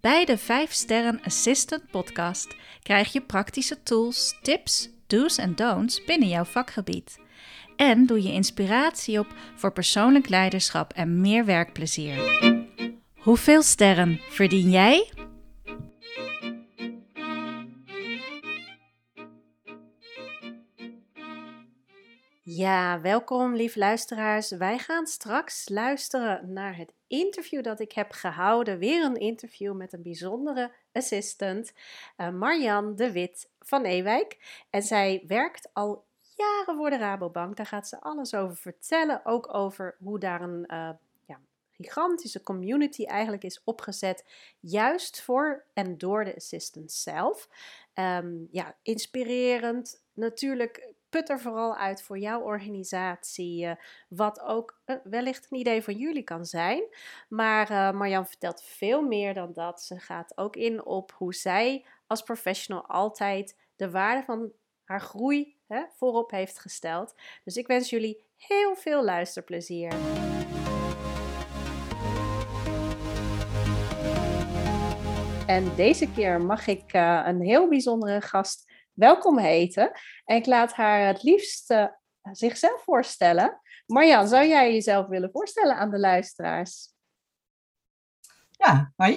Bij de 5 Sterren Assistant podcast krijg je praktische tools, tips, do's en don'ts binnen jouw vakgebied. En doe je inspiratie op voor persoonlijk leiderschap en meer werkplezier. Hoeveel sterren verdien jij? Ja, welkom lieve luisteraars. Wij gaan straks luisteren naar het interview dat ik heb gehouden. Weer een interview met een bijzondere assistant, uh, Marjan de Wit van Ewijk. En zij werkt al jaren voor de Rabobank. Daar gaat ze alles over vertellen. Ook over hoe daar een uh, ja, gigantische community eigenlijk is opgezet. Juist voor en door de assistant zelf. Um, ja, inspirerend. Natuurlijk put er vooral uit voor jouw organisatie, uh, wat ook uh, wellicht een idee van jullie kan zijn. Maar uh, Marjan vertelt veel meer dan dat. Ze gaat ook in op hoe zij als professional altijd de waarde van haar groei hè, voorop heeft gesteld. Dus ik wens jullie heel veel luisterplezier. En deze keer mag ik een heel bijzondere gast welkom heten. En ik laat haar het liefst zichzelf voorstellen. Marjan, zou jij jezelf willen voorstellen aan de luisteraars? Ja, hi.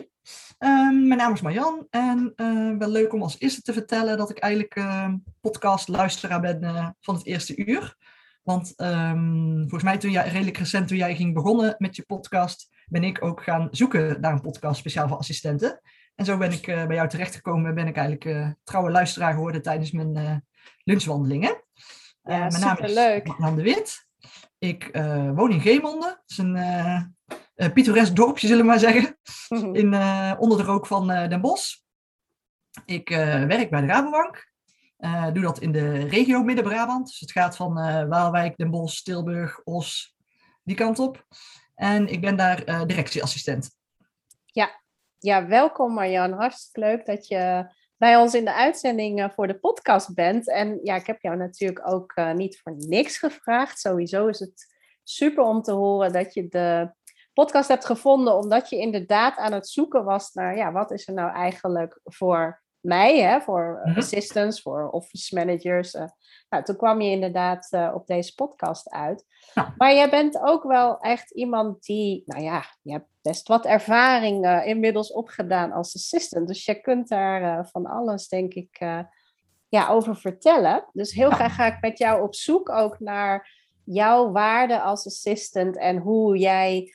Um, mijn naam is Marjan en uh, wel leuk om als eerste te vertellen dat ik eigenlijk uh, podcastluisteraar ben uh, van het eerste uur. Want um, volgens mij toen jij, redelijk recent toen jij ging begonnen met je podcast, ben ik ook gaan zoeken naar een podcast speciaal voor assistenten. En zo ben ik uh, bij jou terechtgekomen en ben ik eigenlijk uh, trouwe luisteraar geworden tijdens mijn uh, lunchwandelingen. Ja, mijn naam is Jan de Wit. Ik woon in Geemonde. Dat is een pittoresk dorpje, zullen we maar zeggen. in, onder de rook van Den Bosch. Ik werk bij de Rabobank. doe dat in de regio Midden-Brabant. Dus het gaat van Waalwijk, Den Bosch, Tilburg, Os, die kant op. En ik ben daar directieassistent. Ja, ja, welkom Marjan. Hartstikke leuk dat je bij ons in de uitzending eh, voor de podcast bent. En ja, ik heb jou natuurlijk ook uh, niet voor niks gevraagd. Sowieso is het super om te horen dat je de podcast hebt gevonden, omdat je inderdaad aan het zoeken was naar, ja, wat is er nou eigenlijk voor mij, hè, voor mm assistants, voor office managers. Uh, nou, toen kwam je inderdaad uh, op deze podcast uit. Ja. Maar jij bent ook wel echt iemand die, nou ja, je hebt best wat ervaring uh, inmiddels opgedaan als assistant. Dus je kunt daar van alles, denk ik, ja, over vertellen. Dus heel graag ga ik met jou op zoek ook naar jouw waarde als assistant en hoe jij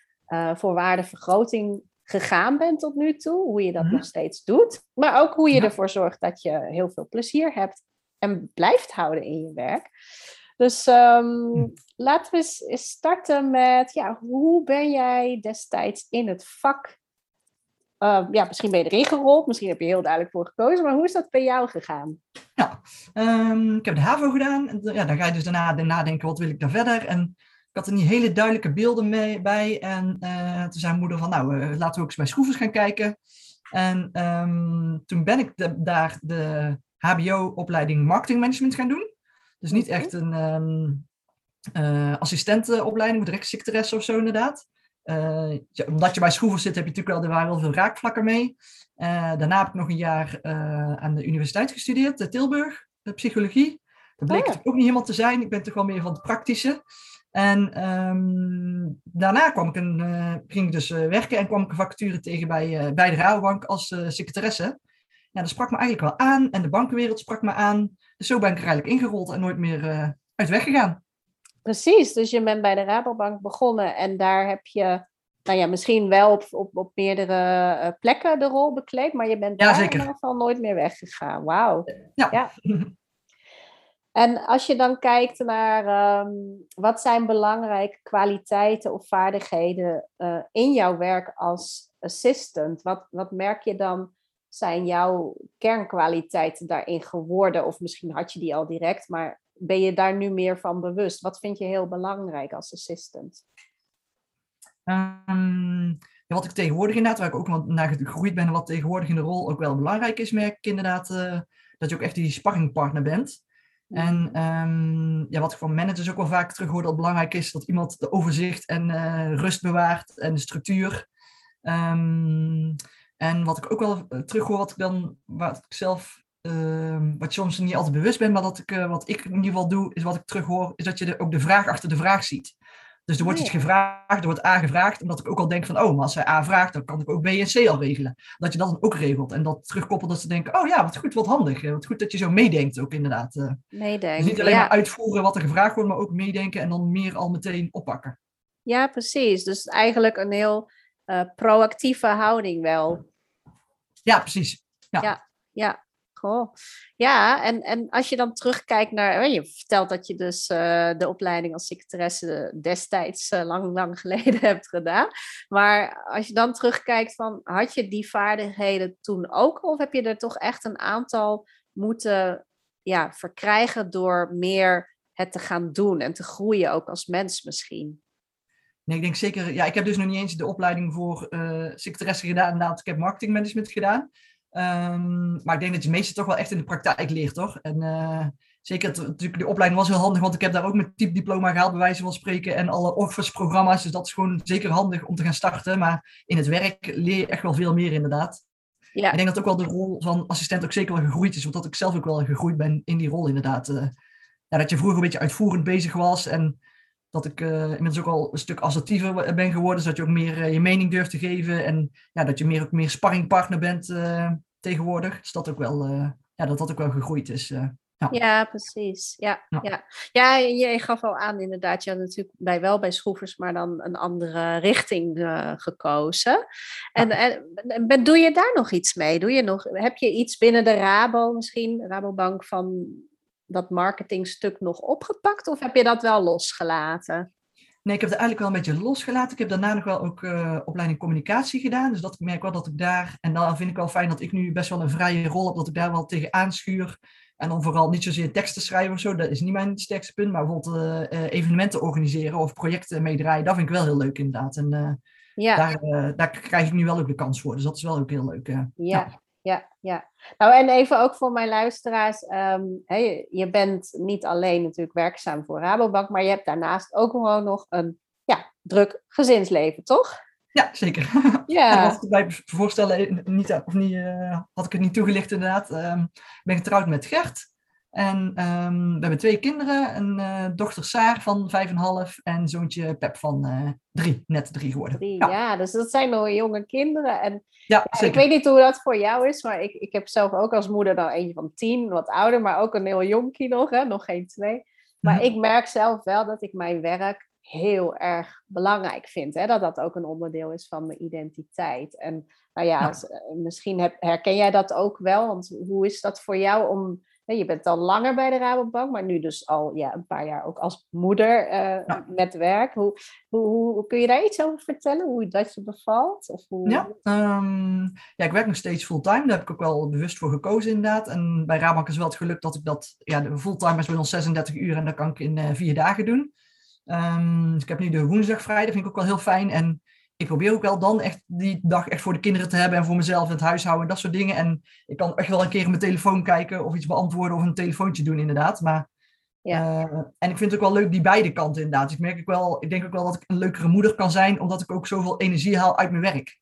voor waardevergroting gegaan bent tot nu toe, hoe je dat mm -hmm. nog steeds doet, maar ook hoe je ja. ervoor zorgt dat je heel veel plezier hebt en blijft houden in je werk. Dus um, laten we eens starten met, ja, hoe ben jij destijds in het vak? Uh, ja, misschien ben je erin gerold, misschien heb je heel duidelijk voor gekozen, maar hoe is dat bij jou gegaan? Ja, um, ik heb de HAVO gedaan. En ja, dan ga je dus daarna nadenken, wat wil ik daar verder? En ik had er niet hele duidelijke beelden mee, bij. En uh, toen zei moeder van, nou, uh, laten we ook eens bij schroevers gaan kijken. En toen ben ik daar de HBO-opleiding marketingmanagement gaan doen. Dus niet echt een um, uh, assistentenopleiding, directsecretaresse of zo inderdaad. Ja, omdat je bij schroevers zit, heb je natuurlijk wel, er waren wel veel raakvlakken mee. daarna heb ik nog een jaar aan de universiteit gestudeerd, de Tilburg, de psychologie. Dat bleek oh. ook niet helemaal te zijn. Ik ben toch wel meer van het praktische. En um, daarna kwam ik een, ging ik dus werken en kwam ik een vacature tegen bij, bij de Rabobank als secretaresse. Ja, dat sprak me eigenlijk wel aan en de bankenwereld sprak me aan. Dus zo ben ik er eigenlijk ingerold en nooit meer uit weggegaan. Precies, dus je bent bij de Rabobank begonnen en daar heb je nou ja, misschien wel op, op, op meerdere plekken de rol bekleed, maar je bent ja, daar in ieder geval nooit meer weggegaan. Wauw. Ja. ja. En als je dan kijkt naar um, wat zijn belangrijke kwaliteiten of vaardigheden uh, in jouw werk als assistant, wat, wat merk je dan zijn jouw kernkwaliteiten daarin geworden? Of misschien had je die al direct, maar ben je daar nu meer van bewust? Wat vind je heel belangrijk als assistant? Um, ja, wat ik tegenwoordig inderdaad, waar ik ook naar gegroeid ben en wat tegenwoordig in de rol ook wel belangrijk is, merk ik inderdaad uh, dat je ook echt die sparringpartner bent. En um, ja, wat ik van managers ook wel vaak terughoor dat belangrijk is, dat iemand de overzicht en uh, rust bewaart en de structuur. Um, en wat ik ook wel uh, terughoor, wat ik dan, wat ik zelf, uh, wat soms niet altijd bewust ben, maar dat ik, uh, wat ik in ieder geval doe, is wat ik terughoor, is dat je de, ook de vraag achter de vraag ziet. Dus er wordt iets gevraagd, er wordt A gevraagd, omdat ik ook al denk van, oh, maar als zij A vraagt, dan kan ik ook B en C al regelen. Dat je dat dan ook regelt en dat terugkoppelt dat ze denken, oh ja, wat goed, wat handig. Wat goed dat je zo meedenkt ook inderdaad. Meedenken, dus niet alleen ja. maar uitvoeren wat er gevraagd wordt, maar ook meedenken en dan meer al meteen oppakken. Ja, precies. Dus eigenlijk een heel uh, proactieve houding wel. Ja, precies. Ja, ja. ja. Goh. Ja, en, en als je dan terugkijkt naar. Je vertelt dat je dus uh, de opleiding als secretaresse destijds uh, lang, lang geleden hebt gedaan. Maar als je dan terugkijkt van. Had je die vaardigheden toen ook? Of heb je er toch echt een aantal moeten ja, verkrijgen door meer het te gaan doen en te groeien ook als mens misschien? Nee, ik denk zeker. Ja, ik heb dus nog niet eens de opleiding voor uh, secretaresse gedaan. Inderdaad, ik heb marketingmanagement gedaan. Um, maar ik denk dat je meeste toch wel echt in de praktijk leert, toch? En uh, zeker, natuurlijk, de opleiding was heel handig, want ik heb daar ook mijn typediploma gehaald, bij wijze van spreken, en alle Office-programma's. Dus dat is gewoon zeker handig om te gaan starten. Maar in het werk leer je echt wel veel meer, inderdaad. Ja. Ik denk dat ook wel de rol van assistent ook zeker wel gegroeid is, omdat ik zelf ook wel gegroeid ben in die rol, inderdaad. Uh, ja, dat je vroeger een beetje uitvoerend bezig was en dat ik uh, inmiddels ook al een stuk assertiever ben geworden, zodat je ook meer uh, je mening durft te geven en ja, dat je meer, ook meer sparringpartner bent uh, tegenwoordig. Dus dat ook wel, ja, dat dat ook wel gegroeid is. Ja. ja. precies. Ja, ja. ja. ja je gaf al aan inderdaad, je had natuurlijk bij, wel bij schroevers, maar dan een andere richting gekozen. En, en, en doe je daar nog iets mee? Doe je nog, heb je iets binnen de Rabo misschien, Rabobank, van dat marketingstuk nog opgepakt of heb je dat wel losgelaten? Nee, ik heb het eigenlijk wel een beetje losgelaten. Ik heb daarna nog wel ook uh, opleiding communicatie gedaan. Dus dat ik merk wel dat ik daar, en dan vind ik wel fijn dat ik nu best wel een vrije rol heb, dat ik daar wel tegen aanschuur. En dan vooral niet zozeer teksten schrijven of zo, dat is niet mijn sterkste punt. Maar bijvoorbeeld uh, evenementen organiseren of projecten meedraaien, dat vind ik wel heel leuk inderdaad. En uh, ja. daar, daar krijg ik nu wel ook de kans voor. Dus dat is wel ook heel leuk. ja. ja ja, ja. Nou, en even ook voor mijn luisteraars. Um, hey, je bent niet alleen natuurlijk werkzaam voor Rabobank, maar je hebt daarnaast ook gewoon nog een ja, druk gezinsleven, toch? Ja, zeker. Ja. had ik bij voorstellen niet, of niet, uh, had ik het niet toegelicht inderdaad. Um, ik ben getrouwd met Gert. En um, we hebben twee kinderen. Een uh, dochter Saar van vijf en half en zoontje Pep van uh, drie, net drie geworden. Drie, ja. ja. dus dat zijn nog jonge kinderen. En ja, ja ik weet niet hoe dat voor jou is, maar ik, ik heb zelf ook als moeder dan eentje van tien, wat ouder, maar ook een heel jonkie nog, hè? nog geen twee. Maar mhm. ik merk zelf wel dat ik mijn werk heel erg belangrijk vind. Hè? Dat dat ook een onderdeel is van mijn identiteit. En nou ja, ja. misschien heb, herken jij dat ook wel. Want hoe is dat voor jou om je bent al langer bij de Rabobank, maar nu dus al ja, een paar jaar ook als moeder uh, met werk. Hoe, hoe, hoe, kun je daar iets over vertellen? Hoe dat je bevalt? Of hoe... ja, um, ja, ik werk nog steeds fulltime. Daar heb ik ook wel bewust voor gekozen inderdaad. En bij Rabobank is wel het geluk dat ik dat... Ja, de fulltime is bij ons 36 uur en dat kan ik in uh, vier dagen doen. Um, dus ik heb nu de woensdag, vrijdag, vind ik ook wel heel fijn. En ik probeer ook wel dan echt die dag echt voor de kinderen te hebben en voor mezelf en het huishouden en dat soort dingen. En ik kan echt wel een keer op mijn telefoon kijken of iets beantwoorden of een telefoontje doen inderdaad. Maar, ja. Uh, en ik vind het ook wel leuk die beide kanten inderdaad. Dus ik merk ook wel, ik denk ook wel dat ik een leukere moeder kan zijn, omdat ik ook zoveel energie haal uit mijn werk.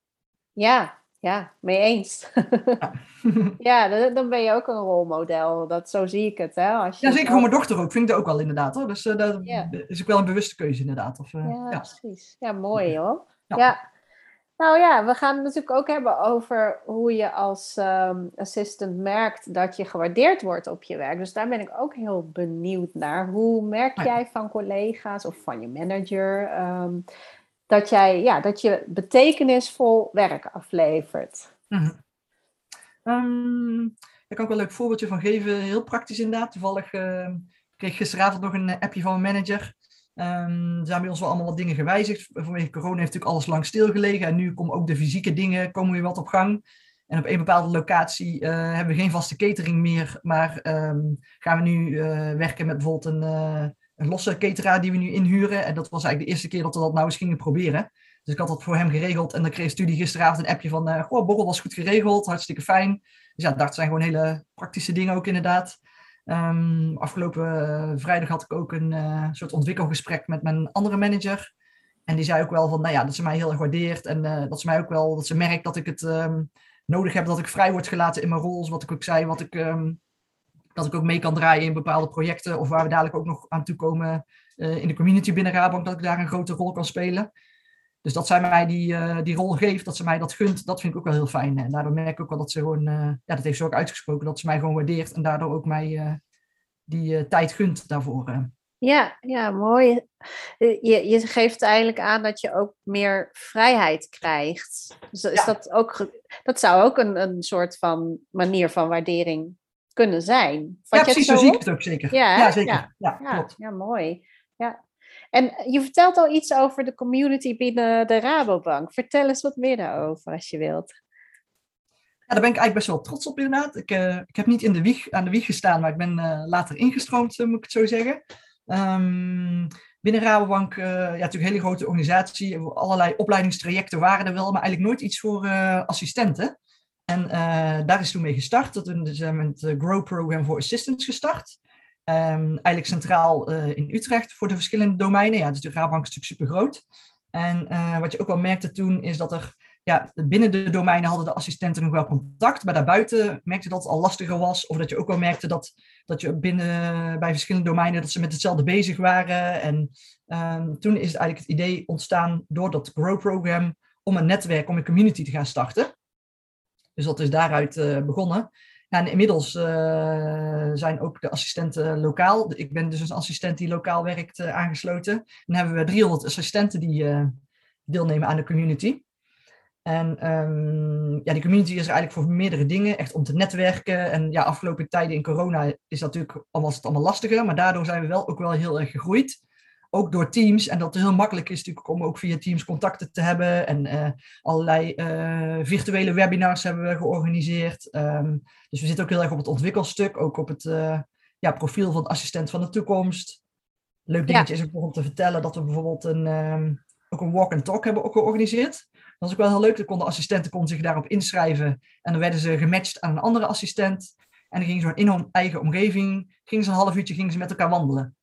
Ja, ja, mee eens. Ja, ja dan ben je ook een rolmodel. Dat, zo zie ik het. Hè? Als je ja, zeker voor mijn dochter ook. Vind ik dat ook wel inderdaad. Hoor. Dus uh, dat is ook wel een bewuste keuze inderdaad. Of, uh, ja, ja, precies. Ja, mooi hoor. Ja. Nou ja, we gaan het natuurlijk ook hebben over hoe je als um, assistant merkt dat je gewaardeerd wordt op je werk. Dus daar ben ik ook heel benieuwd naar. Hoe merk jij van collega's of van je manager um, dat, jij, ja, dat je betekenisvol werk aflevert? Mm daar kan ik wel een leuk voorbeeldje van geven. Heel praktisch inderdaad. Toevallig uh, kreeg ik gisteravond nog een appje van mijn manager. Um, er zijn bij ons wel allemaal wat dingen gewijzigd. Vanwege corona heeft natuurlijk alles lang stilgelegen. En nu komen ook de fysieke dingen komen weer wat op gang. En op een bepaalde locatie uh, hebben we geen vaste catering meer, maar ehm, gaan we nu uh, werken met bijvoorbeeld een, uh, een losse cateraar die we nu inhuren. En dat was eigenlijk de eerste keer dat we dat nou eens gingen proberen. Dus ik had dat voor hem geregeld en dan kreeg Studie gisteravond een appje van, goh, borrel was goed geregeld, hartstikke fijn. Dus ja, dat zijn gewoon hele praktische dingen ook inderdaad. Um, afgelopen vrijdag had ik ook een soort ontwikkelgesprek met mijn andere manager. En die zei ook wel van, nou ja, dat ze mij heel erg waardeert en dat ze mij ook wel, dat ze merkt dat ik het... Um, nodig heb dat ik vrij word gelaten in mijn rol. Wat ik ook zei, wat ik, um, dat ik ook mee kan draaien in bepaalde projecten. Of waar we dadelijk ook nog aan toe komen uh, in de community binnen Rabank, dat ik daar een grote rol kan spelen. Dus dat zij mij die, uh, die rol geeft, dat ze mij dat gunt, dat vind ik ook wel heel fijn. En daardoor merk ik ook wel dat ze gewoon, uh, ja, dat heeft ze ook uitgesproken, dat ze mij gewoon waardeert en daardoor ook mij die tijd gunt daarvoor. Ja, ja, mooi. Eh, je, je geeft eigenlijk aan dat je ook meer vrijheid krijgt. Dus is dat, ook, dat zou ook een, een soort van manier van waardering kunnen zijn. Vat ja, precies, zo, zie ik het ook zeker. Ja, ja zeker. Ja, ja, klopt. ja, mooi. En je vertelt al iets over de community binnen de Rabobank. Vertel eens wat meer daarover als je wilt. Ja, daar ben ik eigenlijk best wel trots op inderdaad. Ik, uh, ik heb niet in de wieg, aan de wieg gestaan, maar ik ben uh, later ingestroomd, moet ik het zo zeggen. Um, binnen Rabobank, ja, natuurlijk een hele grote organisatie. Allerlei opleidingstrajecten waren er wel, maar eigenlijk nooit iets voor assistenten. En daar is toen mee gestart. Dat we dus, met het Grow Program voor Assistants gestart. Um, eigenlijk centraal in Utrecht voor de verschillende domeinen. Ja, dus de Rabobank is natuurlijk super groot. En wat je ook wel merkte toen, is dat er ja, binnen de domeinen hadden de assistenten nog wel contact, maar daarbuiten merkte dat het al lastiger was. Of dat je ook wel merkte dat, dat je binnen bij verschillende domeinen dat ze met hetzelfde bezig waren. En um, toen is eigenlijk het idee ontstaan door dat Grow-program om een netwerk, om een community te gaan starten. Dus dat is daaruit uh, begonnen. Inmiddels uh, zijn ook de assistenten lokaal. Ik ben dus een assistent die lokaal werkt uh, aangesloten. Dan hebben we 300 assistenten die deelnemen aan de community. En um, ja, die community is er eigenlijk voor meerdere dingen, echt om te netwerken. En ja, afgelopen tijden in corona is dat natuurlijk, was het allemaal lastiger, maar daardoor zijn we wel ook wel heel erg gegroeid. Ook door Teams. En dat het heel makkelijk is natuurlijk om ook via Teams contacten te hebben. En uh, allerlei uh, virtuele webinars hebben we georganiseerd. Um, dus we zitten ook heel erg op het ontwikkelstuk, ook op het uh, ja, profiel van assistent van de toekomst. Leuk dingetje ja. is ook om te vertellen dat we bijvoorbeeld een, um, ook een walk and talk hebben ook georganiseerd. Dat was ook wel heel leuk. Dan konden assistenten konden zich daarop inschrijven. En dan werden ze gematcht aan een andere assistent. En dan gingen ze in hun eigen omgeving, gingen ze een half uurtje gingen ze met elkaar wandelen.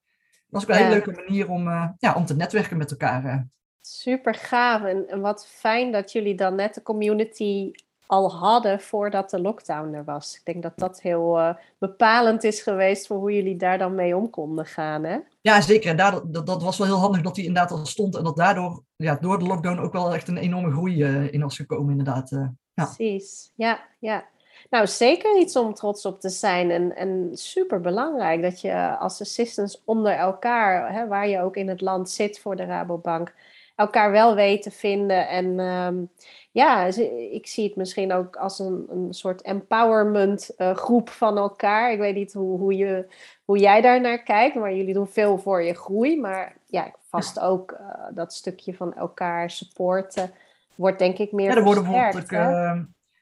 Dat was ook een hele leuke manier om, uh, ja, om te netwerken met elkaar. Uh. Super gaaf. En, en wat fijn dat jullie dan net de community al hadden voordat de lockdown er was. Ik denk dat dat heel uh, bepalend is geweest voor hoe jullie daar dan mee om konden gaan. Hè? Ja, zeker. En daardoor, dat, dat was wel heel handig dat die inderdaad al stond. En dat daardoor ja, door de lockdown ook wel echt een enorme groei uh, in was gekomen, inderdaad. Uh, ja. Precies, ja, ja. Nou, zeker iets om trots op te zijn. En, en super belangrijk dat je als assistants onder elkaar, hè, waar je ook in het land zit voor de Rabobank, elkaar wel weet te vinden. En um, ja, ik zie het misschien ook als een, een soort empowerment uh, groep van elkaar. Ik weet niet hoe, hoe, je, hoe jij daar naar kijkt, maar jullie doen veel voor je groei. Maar ja, vast ook uh, dat stukje van elkaar supporten wordt denk ik meer ja, er worden bijvoorbeeld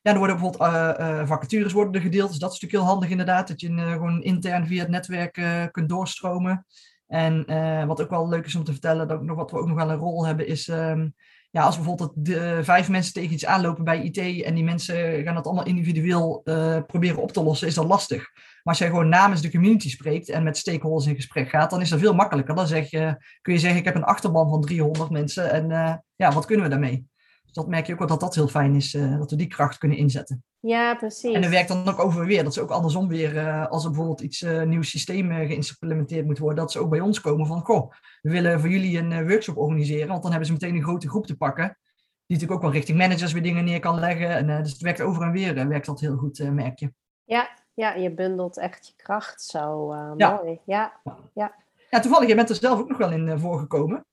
ja, er worden bijvoorbeeld vacatures worden gedeeld. Dus dat is natuurlijk heel handig inderdaad. Dat je gewoon intern via het netwerk kunt doorstromen. En wat ook wel leuk is om te vertellen, dat nog, wat we ook nog wel een rol hebben, is... Um, ja, als bijvoorbeeld de, vijf mensen tegen iets aanlopen bij IT en die mensen gaan dat allemaal individueel proberen op te lossen, is dat lastig. Maar als jij gewoon namens de community spreekt en met stakeholders in gesprek gaat, dan is dat veel makkelijker. Dan zeg je, kun je zeggen, ik heb een achterban van 300 mensen en ja, wat kunnen we daarmee? Dus dat merk je ook wel dat dat heel fijn is, uh, dat we die kracht kunnen inzetten. Ja, precies. En dat werkt dan ook over weer. Dat is ook andersom weer, uh, als er bijvoorbeeld iets uh, nieuw systeem geïmplementeerd moet worden, dat ze ook bij ons komen van, goh, we willen voor jullie een workshop organiseren, want dan hebben ze meteen een grote groep te pakken, die natuurlijk ook wel richting managers weer dingen neer kan leggen. En, dus het werkt over en weer, werkt dat heel goed, merk je. Ja, ja, je bundelt echt je kracht zo ja. mooi. Ja, ja. ja, toevallig, je bent er zelf ook nog wel in voorgekomen.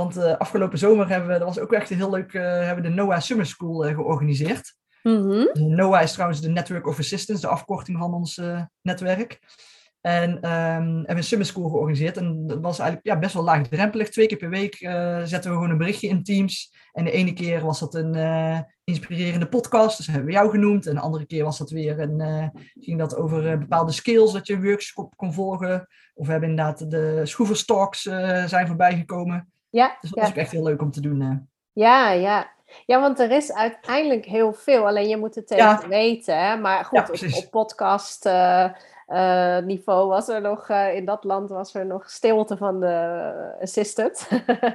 Want uh, afgelopen zomer hebben we, dat was ook echt heel leuk, uh, hebben we de NOAA Summer School uh, georganiseerd. Mm -hmm. NOAA is trouwens de Network of Assistance, de afkorting van ons netwerk. En um, hebben een summer school georganiseerd. En dat was eigenlijk ja, best wel laagdrempelig. Twee keer per week zetten we gewoon een berichtje in Teams. En de ene keer was dat een inspirerende podcast. Dus hebben we jou genoemd. En de andere keer was dat weer een, ging dat over bepaalde skills dat je een workshop kon volgen. Of we hebben inderdaad de schroeverstalks zijn voorbij gekomen. Ja, dus dat ook echt heel leuk om te doen. Ja, ja. Ja, want er is uiteindelijk heel veel. Alleen je moet het even weten. Hè? Maar goed, op, op, podcast uh, niveau was er nog, uh, in dat land was er nog stilte van de assistant.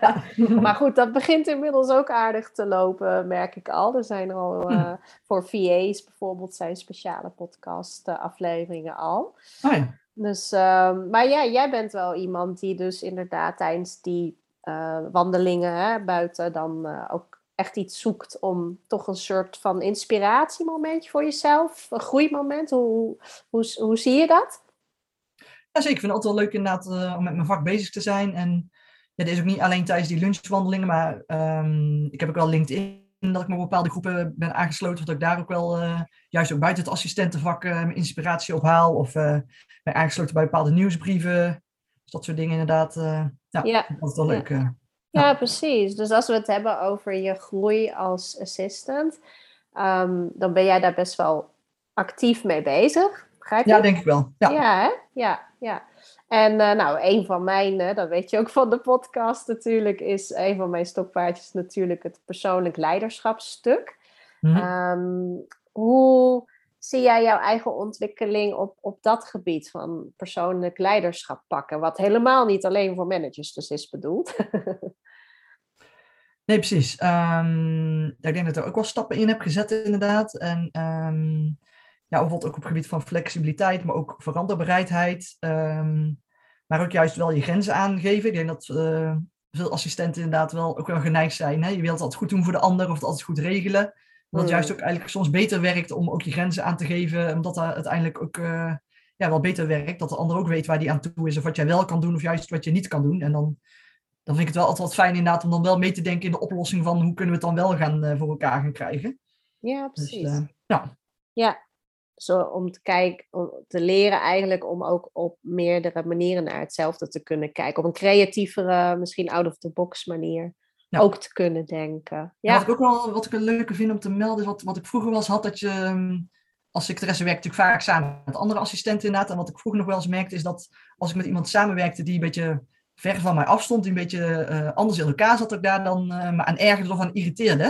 maar goed, dat begint inmiddels ook aardig te lopen, merk ik al. Er zijn al uh, hm. voor VA's bijvoorbeeld zijn speciale podcast afleveringen al. Oh ja. Dus, ehm, maar ja, jij bent wel iemand die dus inderdaad tijdens die wandelingen hè, buiten dan ook echt iets zoekt om toch een soort van inspiratiemomentje voor jezelf, een groeimoment. Hoe, hoe, hoe zie je dat? Ja, zeker. Ik vind het altijd wel leuk inderdaad uh, om met mijn vak bezig te zijn. En ja, dit is ook niet alleen tijdens die lunchwandelingen, maar um, ik heb ook wel LinkedIn dat ik me op bepaalde groepen ben aangesloten, dat ik daar ook wel uh, juist ook buiten het assistentenvak uh, mijn inspiratie ophaal. Of ben aangesloten bij bepaalde nieuwsbrieven. Dus dat soort dingen inderdaad. ja, ja. dat is wel leuk. Ja. Ja, precies. Dus als we het hebben over je groei als assistant, um, dan ben jij daar best wel actief mee bezig. Begrijp je? Ja, denk ik wel. Ja, ja, hè? ja. ja. En uh, nou, een van mijn, uh, dat weet je ook van de podcast natuurlijk, is een van mijn stokpaardjes natuurlijk het persoonlijk leiderschapsstuk. Mhm. Um, hoe zie jij jouw eigen ontwikkeling op, op dat gebied van persoonlijk leiderschap pakken? Wat helemaal niet alleen voor managers dus is bedoeld. nee, precies. Um, ik denk dat ik ook wel stappen in heb gezet inderdaad. En um, ja, bijvoorbeeld ook op het gebied van flexibiliteit, maar ook veranderbereidheid. Um, maar ook juist wel je grenzen aangeven. Ik denk dat uh, veel assistenten inderdaad wel ook wel geneigd zijn. Hè? Je wilt altijd goed doen voor de ander of het altijd goed regelen. Dat het juist ook eigenlijk soms beter werkt om ook je grenzen aan te geven. Omdat dat uiteindelijk ook uh, ja, wel beter werkt. Dat de ander ook weet waar die aan toe is. Of wat jij wel kan doen of juist wat je niet kan doen. En dan, dan vind ik het wel altijd wat fijn inderdaad om dan wel mee te denken in de oplossing van hoe kunnen we het dan wel gaan uh, voor elkaar gaan krijgen. Ja, precies. Dus, uh, ja. ja, zo om te kijken, om te leren eigenlijk om ook op meerdere manieren naar hetzelfde te kunnen kijken. Op een creatievere, misschien out-of-the-box manier ja. ook te kunnen denken. Ja. Wat ik ook wel wat ik een leuke vind om te melden, is wat, wat ik vroeger wel eens had, dat je um, als secretaresse werkte natuurlijk vaak samen met andere assistenten inderdaad. En wat ik vroeger nog wel eens merkte, is dat als ik met iemand samenwerkte die een beetje ver van mij afstond, die een beetje uh, anders in elkaar zat, dat ik daar dan uh, me aan ergerde of aan irriteerde.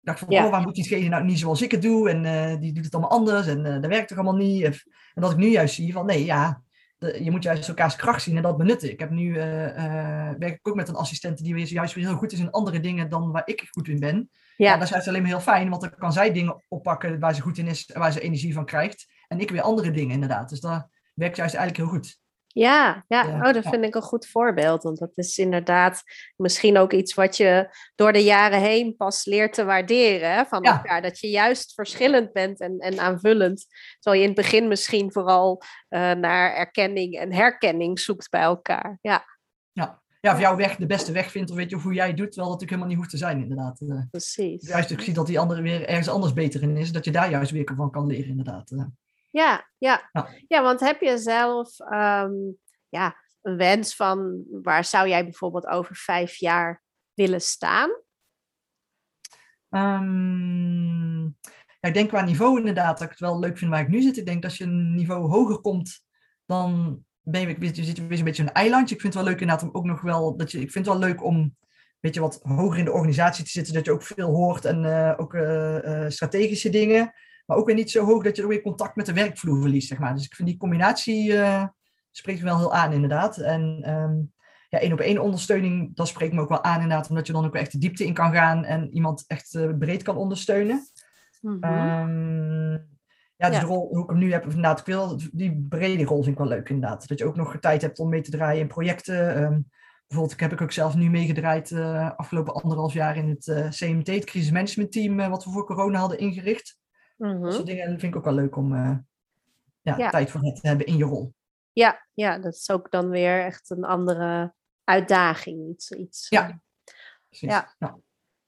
Ik dacht van, ja. oh, waar moet diegene nou niet zoals ik het doe? En uh, die doet het allemaal anders en dat werkt toch allemaal niet? En, en dat ik nu juist zie van, nee, ja, je moet juist elkaars kracht zien en dat benutten. Ik heb nu, uh, uh, werk ik ook met een assistent die weer, juist weer heel goed is in andere dingen dan waar ik goed in ben. Ja. dat is juist alleen maar heel fijn, want dan kan zij dingen oppakken waar ze goed in is, waar ze energie van krijgt. En ik weer andere dingen inderdaad. Dus dat werkt juist eigenlijk heel goed. Ja, ja. ja. Oh, dat vind ik een goed voorbeeld. Want dat is inderdaad misschien ook iets wat je door de jaren heen pas leert te waarderen hè, van elkaar. Dat je juist verschillend bent en, en aanvullend. Terwijl je in het begin misschien vooral uh, naar erkenning en herkenning zoekt bij elkaar. Ja. Ja. Ja, of jouw weg de beste weg vindt, of weet je, of hoe jij het doet, terwijl dat natuurlijk helemaal niet hoeft te zijn, inderdaad. Uh, Precies. Juist, ik zie dat die andere weer ergens anders beter in is, dat je daar juist weer van kan leren, inderdaad. Ja, ja. ja. ja, want heb je zelf um, ja, een wens van waar zou jij bijvoorbeeld over vijf jaar willen staan? Um, ja, ik denk qua niveau inderdaad dat ik het wel leuk vind waar ik nu zit. Ik denk dat als je een niveau hoger komt, dan ben je, je zit weer een beetje een eilandje. Ik vind het wel leuk inderdaad om ook nog wel, dat je, ik vind het wel leuk om een beetje wat hoger in de organisatie te zitten, dat je ook veel hoort en uh, ook uh, uh, strategische dingen. Maar ook weer niet zo hoog dat je ook weer contact met de werkvloer verliest, zeg maar. Dus ik vind die combinatie uh, spreekt me wel heel aan, inderdaad. En um, ja, één op één ondersteuning, dat spreekt me ook wel aan, inderdaad. Omdat je dan ook echt de diepte in kan gaan en iemand echt uh, breed kan ondersteunen. Mhm. Mm -hmm. um, ja, dus ja. de rol hoe ik hem nu heb, inderdaad, ik wil die brede rol vind ik wel leuk, inderdaad. Dat je ook nog tijd hebt om mee te draaien in projecten. Um, bijvoorbeeld, ik heb ik ook zelf nu meegedraaid uh, afgelopen anderhalf jaar in het uh, CMT, het crisismanagement team, uh, wat we voor corona hadden ingericht. Mm -hmm. Dat soort dingen vind ik ook wel leuk om uh, ja, ja. tijd voor te hebben in je rol. Ja, ja, dat is ook dan weer echt een andere uitdaging. Iets, iets, ja, ja. ja.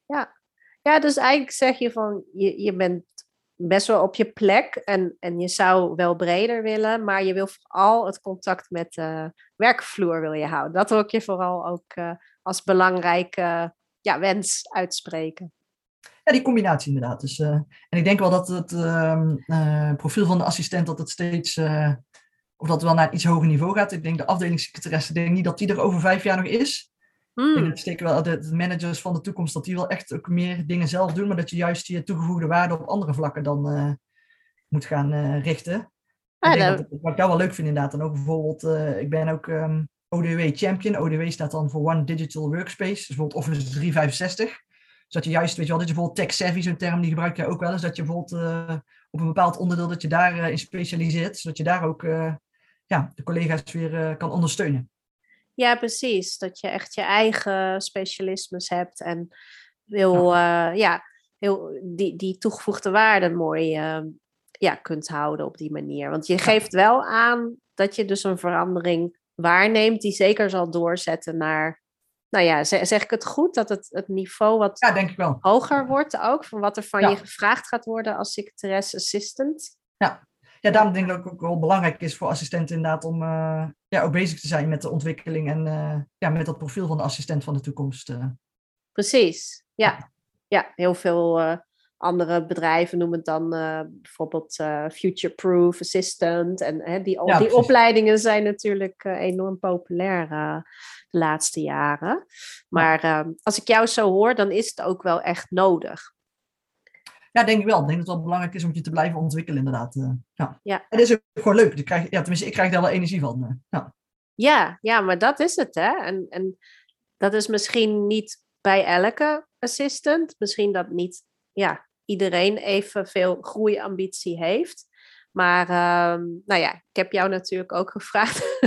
ja. Ja, dus eigenlijk zeg je van, je, je bent best wel op je plek en, en je zou wel breder willen, maar je wil vooral het contact met de werkvloer wil je houden. Dat wil ik je vooral ook uh, als belangrijke ja, wens uitspreken. Ja, die combinatie inderdaad. Dus, uh, en ik denk wel dat het uh, profiel van de assistent dat het steeds, of dat wel naar een iets hoger niveau gaat. Ik denk de afdelingssecretaresse, denk niet dat die er over vijf jaar nog is. Mm. Ik denk steken wel de, de, managers van de toekomst, dat die wel echt ook meer dingen zelf doen, maar dat je juist je toegevoegde waarde op andere vlakken dan moet gaan richten. Ah, ik denk dat, wat ik jou wel leuk vind inderdaad, en ook bijvoorbeeld, ik ben ook um, ODW Champion. ODW staat dan voor One Digital Workspace, dus bijvoorbeeld Office 365 dat je juist, weet je wel, dat je bijvoorbeeld tech-savvy, zo'n term, die gebruik je ook wel eens, dat je bijvoorbeeld uh, op een bepaald onderdeel, dat je daarin uh, in specialiseert, zodat je daar ook uh, ja, de collega's weer kan ondersteunen. Ja, precies. Dat je echt je eigen specialismes hebt en wil, ja, ja heel, die, die toegevoegde waarde mooi ja, kunt houden op die manier. Want je geeft wel aan dat je dus een verandering waarneemt die zeker zal doorzetten naar nou ja, zeg, ik het goed dat het, het niveau wat ja, denk ik wel. hoger wordt ook, van wat er van je gevraagd gaat worden als secretaresse assistant? Ja. ja, daarom denk ik dat het ook wel belangrijk is voor assistenten inderdaad om uh, ja, ook bezig te zijn met de ontwikkeling en uh, ja, met dat profiel van de assistent van de toekomst. Uh. Precies, ja. Ja, heel veel andere bedrijven noemen het dan bijvoorbeeld future-proof assistant. En die, die opleidingen zijn natuurlijk enorm populair de laatste jaren. Maar ehm, als ik jou zo hoor, dan is het ook wel echt nodig. Ja, denk ik wel. Ik denk dat het wel belangrijk is om je te blijven ontwikkelen, inderdaad. Uh, ja. ja. En dat is ook gewoon leuk. Ik krijg, ja, tenminste, ik krijg daar wel energie van. Uh, ja. ja. Ja, maar dat is het, hè. En, en dat is misschien niet bij elke assistant. Misschien dat niet ja, iedereen evenveel groeiambitie heeft. Maar uh, nou ja, ik heb jou natuurlijk ook gevraagd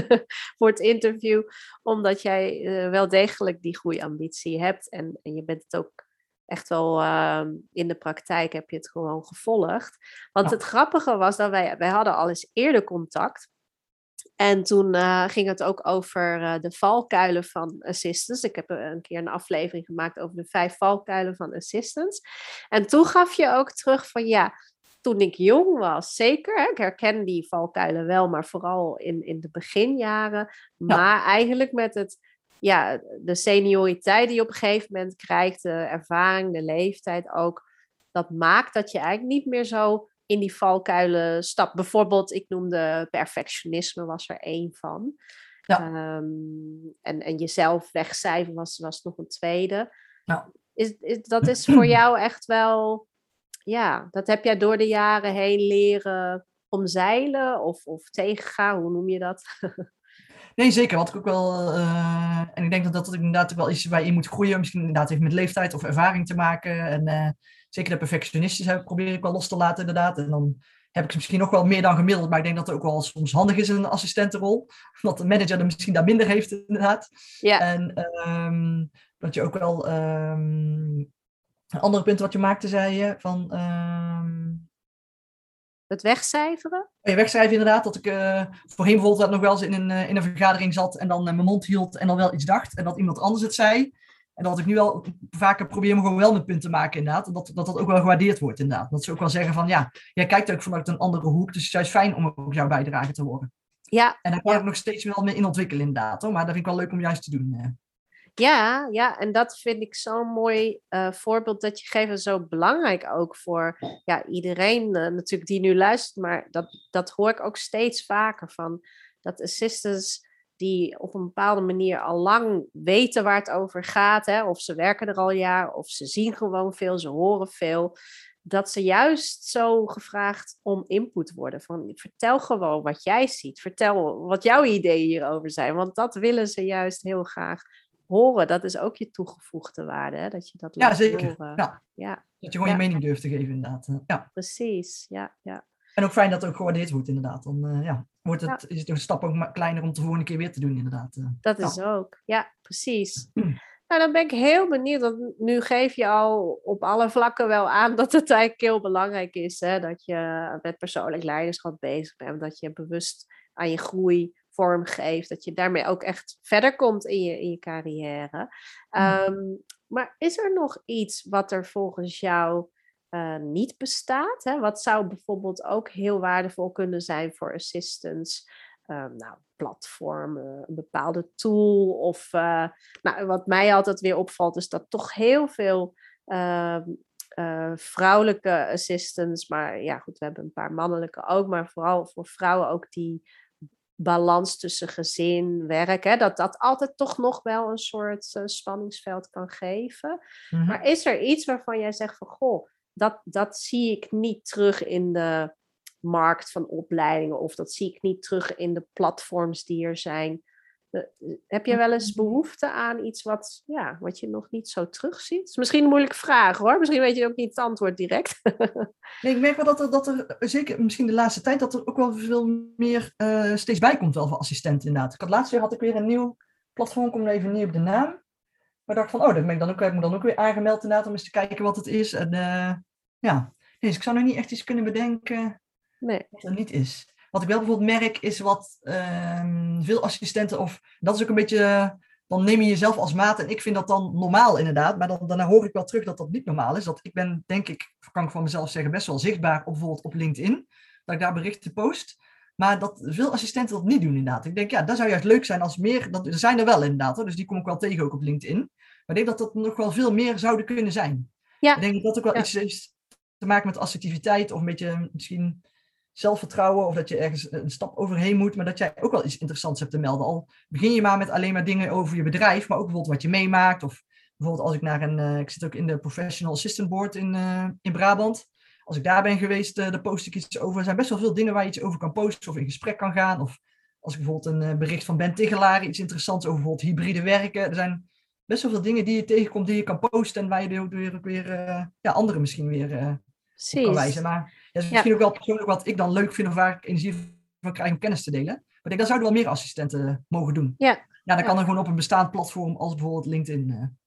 voor het interview, omdat jij uh, wel degelijk die groeiambitie hebt. En, en je bent het ook echt wel uh, in de praktijk heb je het gewoon gevolgd. Want het grappige was dat wij, wij hadden al eens eerder contact. En toen uh, ging het ook over uh, de valkuilen van assistants. Ik heb een keer een aflevering gemaakt over de vijf valkuilen van assistants. En toen gaf je ook terug van ja, toen ik jong was, zeker. Hè? Ik herken die valkuilen wel, maar vooral in, in de beginjaren. Maar eigenlijk met het, ja, de senioriteit die je op een gegeven moment krijgt, de ervaring, de leeftijd ook, dat maakt dat je eigenlijk niet meer zo in die valkuilen stapt. Bijvoorbeeld, ik noemde perfectionisme, was er één van. Ja. Ehm, en, en jezelf wegcijferen was, was nog een tweede. Ja. Is, is, dat is voor jou echt wel ja, dat heb jij door de jaren heen leren omzeilen of, of tegengaan, hoe noem je dat? nee, zeker. Wat ik ook wel. Uh, en ik denk dat dat inderdaad wel is waar je moet groeien. Misschien inderdaad heeft met leeftijd of ervaring te maken. En uh, zeker de perfectionisten probeer ik wel los te laten, inderdaad. En dan heb ik misschien nog wel meer dan gemiddeld. Maar ik denk dat het ook wel soms handig is in een assistentenrol. Dat de manager er misschien daar minder heeft, inderdaad. Ja. En um, dat je ook wel. Um, een ander punt wat je maakte, zei je, van... Uh... Het wegcijferen? Ja, wegcijferen inderdaad. Dat ik uh, voorheen bijvoorbeeld nog wel eens in een, uh, in een vergadering zat en dan uh, mijn mond hield en dan wel iets dacht. En dat iemand anders het zei. En dat ik nu wel vaker probeer me gewoon wel mijn punt te maken inderdaad. En dat, dat dat ook wel gewaardeerd wordt inderdaad. Dat ze ook wel zeggen van ja, jij kijkt ook vanuit een andere hoek. Dus het is juist fijn om ook jouw bijdrage te horen. Ja. En daar kan ik nog steeds wel mee in ontwikkelen inderdaad. Hoor. Maar dat vind ik wel leuk om juist te doen. Ja, ja, en dat vind ik zo'n mooi uh, voorbeeld dat je geeft. En zo belangrijk ook voor ja, iedereen uh, natuurlijk die nu luistert. Maar dat, dat hoor ik ook steeds vaker van. Dat assistants die op een bepaalde manier al lang weten waar het over gaat. Hè, of ze werken er al jaren, of ze zien gewoon veel, ze horen veel. Dat ze juist zo gevraagd om input worden. Van vertel gewoon wat jij ziet. Vertel wat jouw ideeën hierover zijn. Want dat willen ze juist heel graag horen, dat is ook je toegevoegde waarde. Hè? Dat je dat ja, zeker. Ja. ja. Dat je gewoon je mening durft te geven, inderdaad. Ja. Precies, ja. ja. En ook fijn dat het ook gewaardeerd wordt, inderdaad. Dan uh, ja, wordt het, is het een stap ook kleiner om het de volgende keer weer te doen, inderdaad. Eh. Dat is ook, ja, precies. Nou, dan ben ik heel benieuwd. Want nu geef je al op alle vlakken wel aan dat het eigenlijk heel belangrijk is. Hè? Dat je met persoonlijk leiderschap bezig bent. Dat je bewust aan je groei vorm geeft. Dat je daarmee ook echt verder komt in je, in je carrière. Um, maar is er nog iets wat er volgens jou niet bestaat. Hè? Wat zou bijvoorbeeld ook heel waardevol kunnen zijn voor assistants? nou, platform, een bepaalde tool. Of nou, wat mij altijd weer opvalt, is dat toch heel veel ehm, vrouwelijke assistants, maar ja, goed, we hebben een paar mannelijke ook, maar vooral voor vrouwen ook die balans tussen gezin, werk, hè, dat dat altijd toch nog wel een soort uh, spanningsveld kan geven. Mhm. Maar is er iets waarvan jij zegt van, goh, dat, dat zie ik niet terug in de markt van opleidingen of dat zie ik niet terug in de platforms die er zijn. Eh, heb je wel eens behoefte aan iets wat, ja, wat je nog niet zo terugziet? is misschien een moeilijke vraag hoor. Misschien weet je ook niet het antwoord direct. nee, ik merk wel dat er, dat er, zeker misschien de laatste tijd, dat er ook wel veel meer uh, steeds bij komt wel voor assistenten inderdaad. Ik had laatst weer had ik weer een nieuw platform, kom even niet op de naam. Maar dacht van, oh, dat ben ik dan ook, ik me dan ook weer aangemeld inderdaad om eens te kijken wat het is. En uh, ja, dus ik zou nog niet echt iets kunnen bedenken nee. wat er niet is. Wat ik wel bijvoorbeeld merk, is wat uh, veel assistenten, of dat is ook een beetje, dan neem je jezelf als maat. En ik vind dat dan normaal inderdaad, maar dan, daarna hoor ik wel terug dat dat niet normaal is. Dat ik ben, denk ik, kan ik van mezelf zeggen, best wel zichtbaar, op, bijvoorbeeld op LinkedIn, dat ik daar berichten post. Maar dat veel assistenten dat niet doen inderdaad. Ik denk, ja, dat zou juist leuk zijn als meer, dat, er zijn er wel inderdaad, hoor, dus die kom ik wel tegen ook op LinkedIn. Maar ik denk dat dat nog wel veel meer zouden kunnen zijn. Ja. Ik denk dat dat ook wel iets heeft te maken met assertiviteit of een beetje misschien zelfvertrouwen of dat je ergens een stap overheen moet, maar dat jij ook wel iets interessants hebt te melden. Al begin je maar met alleen maar dingen over je bedrijf, maar ook bijvoorbeeld wat je meemaakt. Of bijvoorbeeld als ik naar een, uh, ik zit ook in de Professional Assistant Board in, uh, in Brabant. Als ik daar ben geweest, uh, dan post ik iets over. Er zijn best wel veel dingen waar je iets over kan posten of in gesprek kan gaan. Of als ik bijvoorbeeld een bericht van Ben Tigelaar, iets interessants over bijvoorbeeld hybride werken. Er zijn best wel veel dingen die je tegenkomt die je kan posten en waar je weer, weer ja, anderen misschien weer kan wijzen. Maar dat is misschien ook wel persoonlijk wat ik dan leuk vind of waar ik energie van krijg om kennis te delen. Maar ik denk, dat zouden wel meer assistenten mogen doen. Ja. Ja, dan kan er gewoon op een bestaand platform als bijvoorbeeld LinkedIn.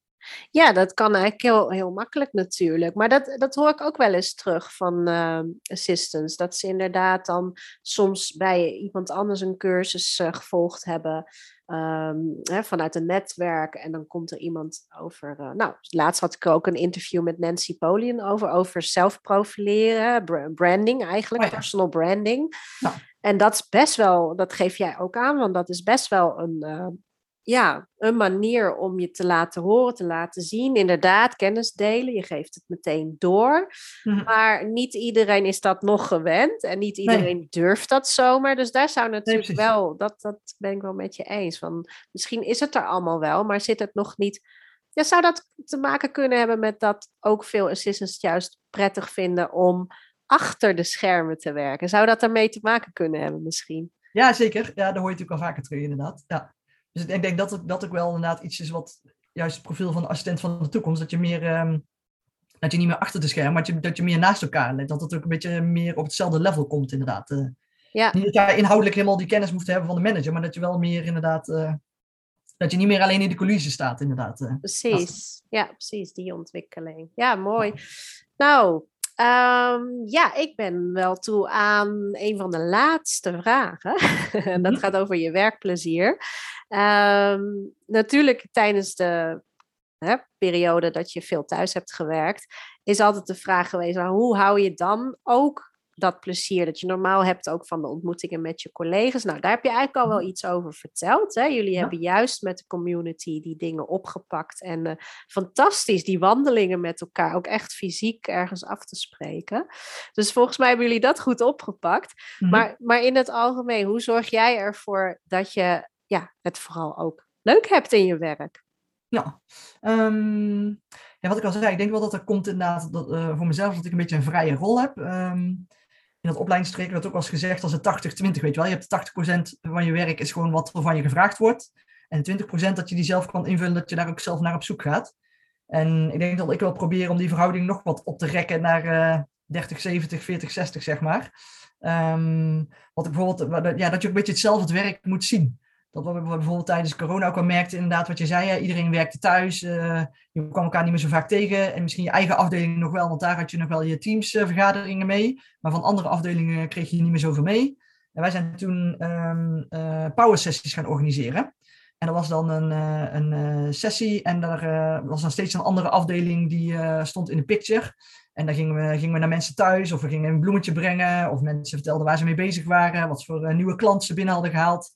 Ja, dat kan eigenlijk heel, heel makkelijk natuurlijk. Maar dat, dat hoor ik ook wel eens terug van uh, assistants. Dat ze inderdaad dan soms bij iemand anders een cursus uh, gevolgd hebben. Um, hè, vanuit een netwerk. En dan komt er iemand over. Uh, nou, laatst had ik ook een interview met Nancy Polian over, over zelfprofileren, branding eigenlijk, oh personal branding. Nou. En dat is best wel, dat geef jij ook aan, want dat is best wel een, uh, ja, een manier om je te laten horen, te laten zien. Inderdaad, kennis delen. Je geeft het meteen door. Mhm. Maar niet iedereen is dat nog gewend. En niet iedereen durft dat zomaar. Dus daar zou natuurlijk wel, dat, dat ben ik wel met je eens. Van, misschien is het er allemaal wel, maar zit het nog niet. Ja, zou dat te maken kunnen hebben met dat ook veel assistants juist prettig vinden om achter de schermen te werken? Zou dat daarmee te maken kunnen hebben misschien? Ja, zeker. Ja, daar hoor je natuurlijk al vaker terug, inderdaad. Ja. Dus ik denk dat het, dat ook wel inderdaad iets is wat juist het profiel van de assistent van de toekomst, dat je meer, um, dat je niet meer achter de scherm, maar dat je, dat je meer naast elkaar let. Dat het ook een beetje meer op hetzelfde level komt, inderdaad. Uh, ja. Niet dat jij inhoudelijk helemaal die kennis moet hebben van de manager, maar dat je wel meer inderdaad, uh, dat je niet meer alleen in de coulissen staat, inderdaad. Uh, precies, ja, precies, die ontwikkeling. Ja, mooi. Nou, Um, ja, ik ben wel toe aan een van de laatste vragen. en dat mhm. gaat over je werkplezier. Um, natuurlijk tijdens de hè, periode dat je veel thuis hebt gewerkt, is altijd de vraag geweest: hoe hou je dan ook dat plezier dat je normaal hebt ook van de ontmoetingen met je collega's. Nou, daar heb je eigenlijk al wel mhm. iets over verteld. Hè? Jullie hebben juist met de community die dingen opgepakt. En uh, fantastisch, die wandelingen met elkaar ook echt fysiek ergens af te spreken. Dus volgens mij hebben jullie dat goed opgepakt. Mhm. maar, maar in het algemeen, hoe zorg jij ervoor dat je ja, het vooral ook leuk hebt in je werk? Ja, um, ja, wat ik al zei, ik denk wel dat er komt inderdaad dat, uh, voor mezelf dat ik een beetje een vrije rol heb. Um, in dat opleidingstraject werd ook wel eens gezegd als het 80-20, weet je wel. Je hebt 80% van je werk is gewoon wat er van je gevraagd wordt. En 20% dat je die zelf kan invullen, dat je daar ook zelf naar op zoek gaat. En ik denk dat ik wil proberen om die verhouding nog wat op te rekken naar uh, 30, 70, 40, 60, zeg maar. Um, wat ik bijvoorbeeld, ja, dat je ook een beetje hetzelfde werk moet zien. Dat we bijvoorbeeld tijdens corona ook al merkten, inderdaad, wat je zei, iedereen werkte thuis, uh, je kwam elkaar niet meer zo vaak tegen. En misschien je eigen afdeling nog wel, want daar had je nog wel je teamsvergaderingen mee. Maar van andere afdelingen kreeg je niet meer zoveel mee. En wij zijn toen um, uh, power sessies gaan organiseren. En dat was dan een, een sessie en daar was dan steeds een andere afdeling die stond in de picture. En dan gingen we, gingen we naar mensen thuis of we gingen een bloemetje brengen. Of mensen vertelden waar ze mee bezig waren. Wat voor nieuwe klanten ze binnen hadden gehaald.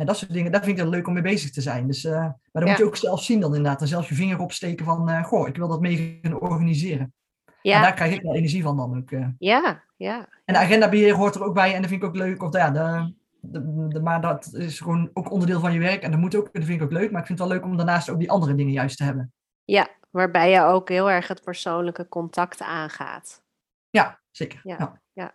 En dat soort dingen, daar vind ik het leuk om mee bezig te zijn. Dus, uh, maar dan moet je ook zelf zien dan inderdaad. En zelf je vinger opsteken van, uh, goh, ik wil dat mee gaan organiseren. Ja. En daar krijg ik wel energie van dan ook. Ja, ja. En de agendabeheer hoort er ook bij. En dat vind ik ook leuk. Of ja, de, de, de, maar dat is gewoon ook onderdeel van je werk. En dat moet ook, dat vind ik ook leuk. Maar ik vind het wel leuk om daarnaast ook die andere dingen juist te hebben. Ja, waarbij je ook heel erg het persoonlijke contact aangaat. Ja, zeker. Ja, ja. ja.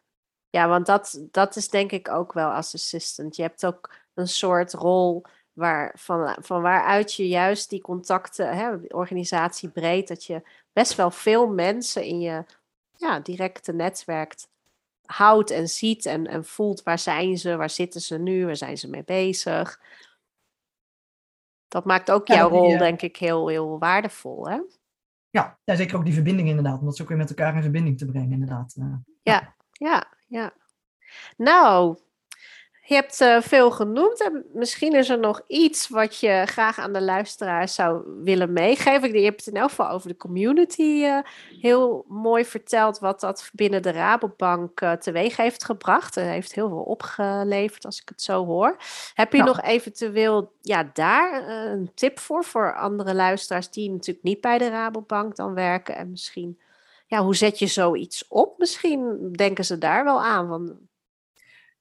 ja want dat, dat is denk ik ook wel als assistant. Je hebt ook een soort rol waar, van, van waaruit je juist die contacten, hè, organisatie breed, dat je best wel veel mensen in je ja, directe netwerk houdt en ziet en, en voelt waar zijn ze, waar zitten ze nu, waar zijn ze mee bezig. Dat maakt ook jouw rol, denk ik, heel, heel waardevol. Hè? Ja, ja, zeker ook die verbinding inderdaad. Om dat ook weer met elkaar in verbinding te brengen, inderdaad. Eh, ja, ja, ja. Nou, je hebt uh, veel genoemd en misschien is er nog iets wat je graag aan de luisteraars zou willen meegeven. Je hebt het in elk geval over de community uh, heel mooi verteld wat dat binnen de Rabobank uh, teweeg heeft gebracht. Het heeft heel veel opgeleverd als ik het zo hoor. Heb je nog eventueel ja, daar een tip voor, voor andere luisteraars die natuurlijk niet bij de Rabobank dan werken en misschien... Ja, hoe zet je zoiets op? Misschien denken ze daar wel aan. Van,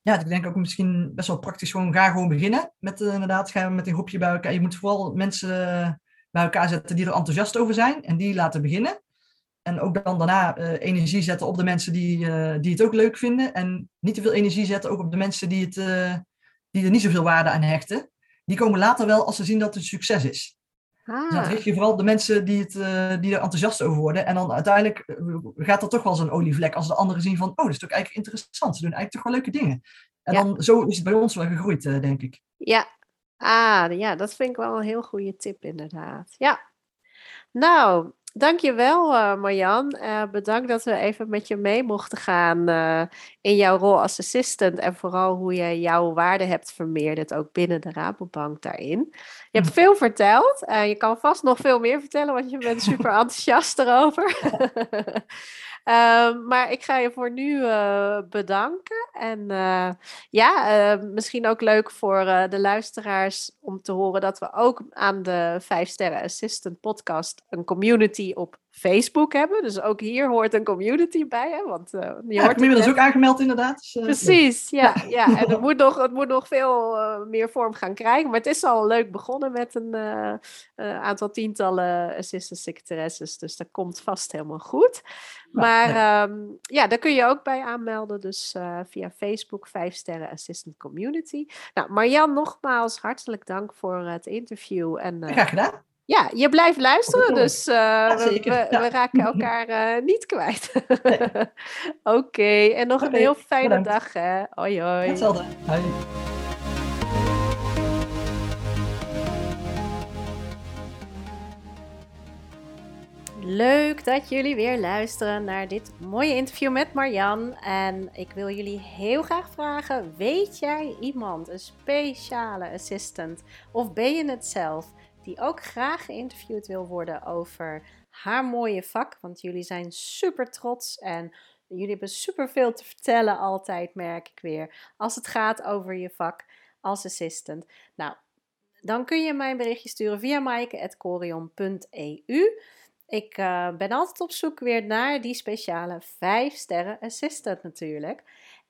ja, ik denk ook misschien best wel praktisch gewoon ga gewoon beginnen met uh, inderdaad gaan met een groepje bij elkaar. Je moet vooral mensen eh, bij elkaar zetten die er enthousiast over zijn en die laten beginnen. En ook dan daarna uh, energie zetten op de mensen die, die het ook leuk vinden. En niet te veel energie zetten ook op de mensen die, het, die er niet zoveel waarde aan hechten. Die komen later wel als ze zien dat het een succes is. Ah. Dus dan richt je vooral de mensen die, het, die er enthousiast over worden. En dan uiteindelijk gaat er toch wel zo'n olievlek als de anderen zien van... oh, dat is toch eigenlijk interessant. Ze doen eigenlijk toch wel leuke dingen. En dan, zo is het bij ons wel gegroeid, uh, denk ik. Ja. Ah, ja, dat vind ik wel een heel goede tip inderdaad. Ja. Nou, Dankjewel uh, Marjan. Bedankt dat we even met je mee mochten gaan in jouw rol als assistant. En vooral hoe je jouw waarde hebt vermeerderd, ook binnen de Rabobank daarin. Je hebt veel verteld. je kan vast nog veel meer vertellen, want je bent super enthousiast erover. Ehm, maar ik ga je voor nu uh, bedanken. En uh, ja, uh, misschien ook leuk voor de luisteraars om te horen dat we ook aan de 5 Sterren Assistant podcast een community op Facebook hebben. Dus ook hier hoort een community bij. Hè? Want, uh, je ja, hoort ik ook aangemeld inderdaad. Dus, uh, Precies, ja. ja. En het moet nog, het moet nog veel uh, meer vorm gaan krijgen. Maar het is al leuk begonnen met een aantal tientallen assistant secretaresses. Dus dat komt vast helemaal goed. Maar ja, um, ja daar kun je ook bij aanmelden. Dus via Facebook 5 Sterren Assistant Community. Nou, Marjan, nogmaals hartelijk dank voor het interview. En, Graag gedaan. Ja, je blijft luisteren, dus uh, we, we, we, raken elkaar uh, niet kwijt. Nee. Oké, okay. en nog okay. een heel fijne Bedankt. dag. Hè? Hoi, hoi. Hetzelfde. Hoi. Leuk dat jullie weer luisteren naar dit mooie interview met Marjan. En ik wil jullie heel graag vragen: weet jij iemand, een speciale assistant, of ben je het zelf? Die ook graag geïnterviewd wil worden over haar mooie vak. Want jullie zijn super trots en jullie hebben super veel te vertellen altijd, merk ik weer. Als het gaat over je vak als assistant. Nou, dan kun je mij een berichtje sturen via maaike.corion.eu. Ik uh, ben altijd op zoek weer naar die speciale 5 sterren assistant natuurlijk.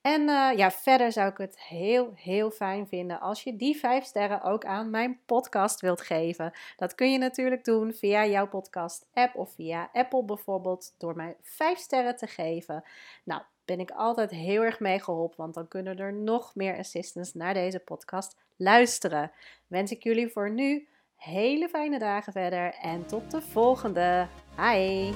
En uh, ja, verder zou ik het heel, heel fijn vinden als je die vijf sterren ook aan mijn podcast wilt geven. Dat kun je natuurlijk doen via jouw podcast-app of via Apple bijvoorbeeld, door mij vijf sterren te geven. Nou, ben ik altijd heel erg mee geholpen, want dan kunnen er nog meer assistants naar deze podcast luisteren. Wens ik jullie voor nu hele fijne dagen verder en tot de volgende. Hi!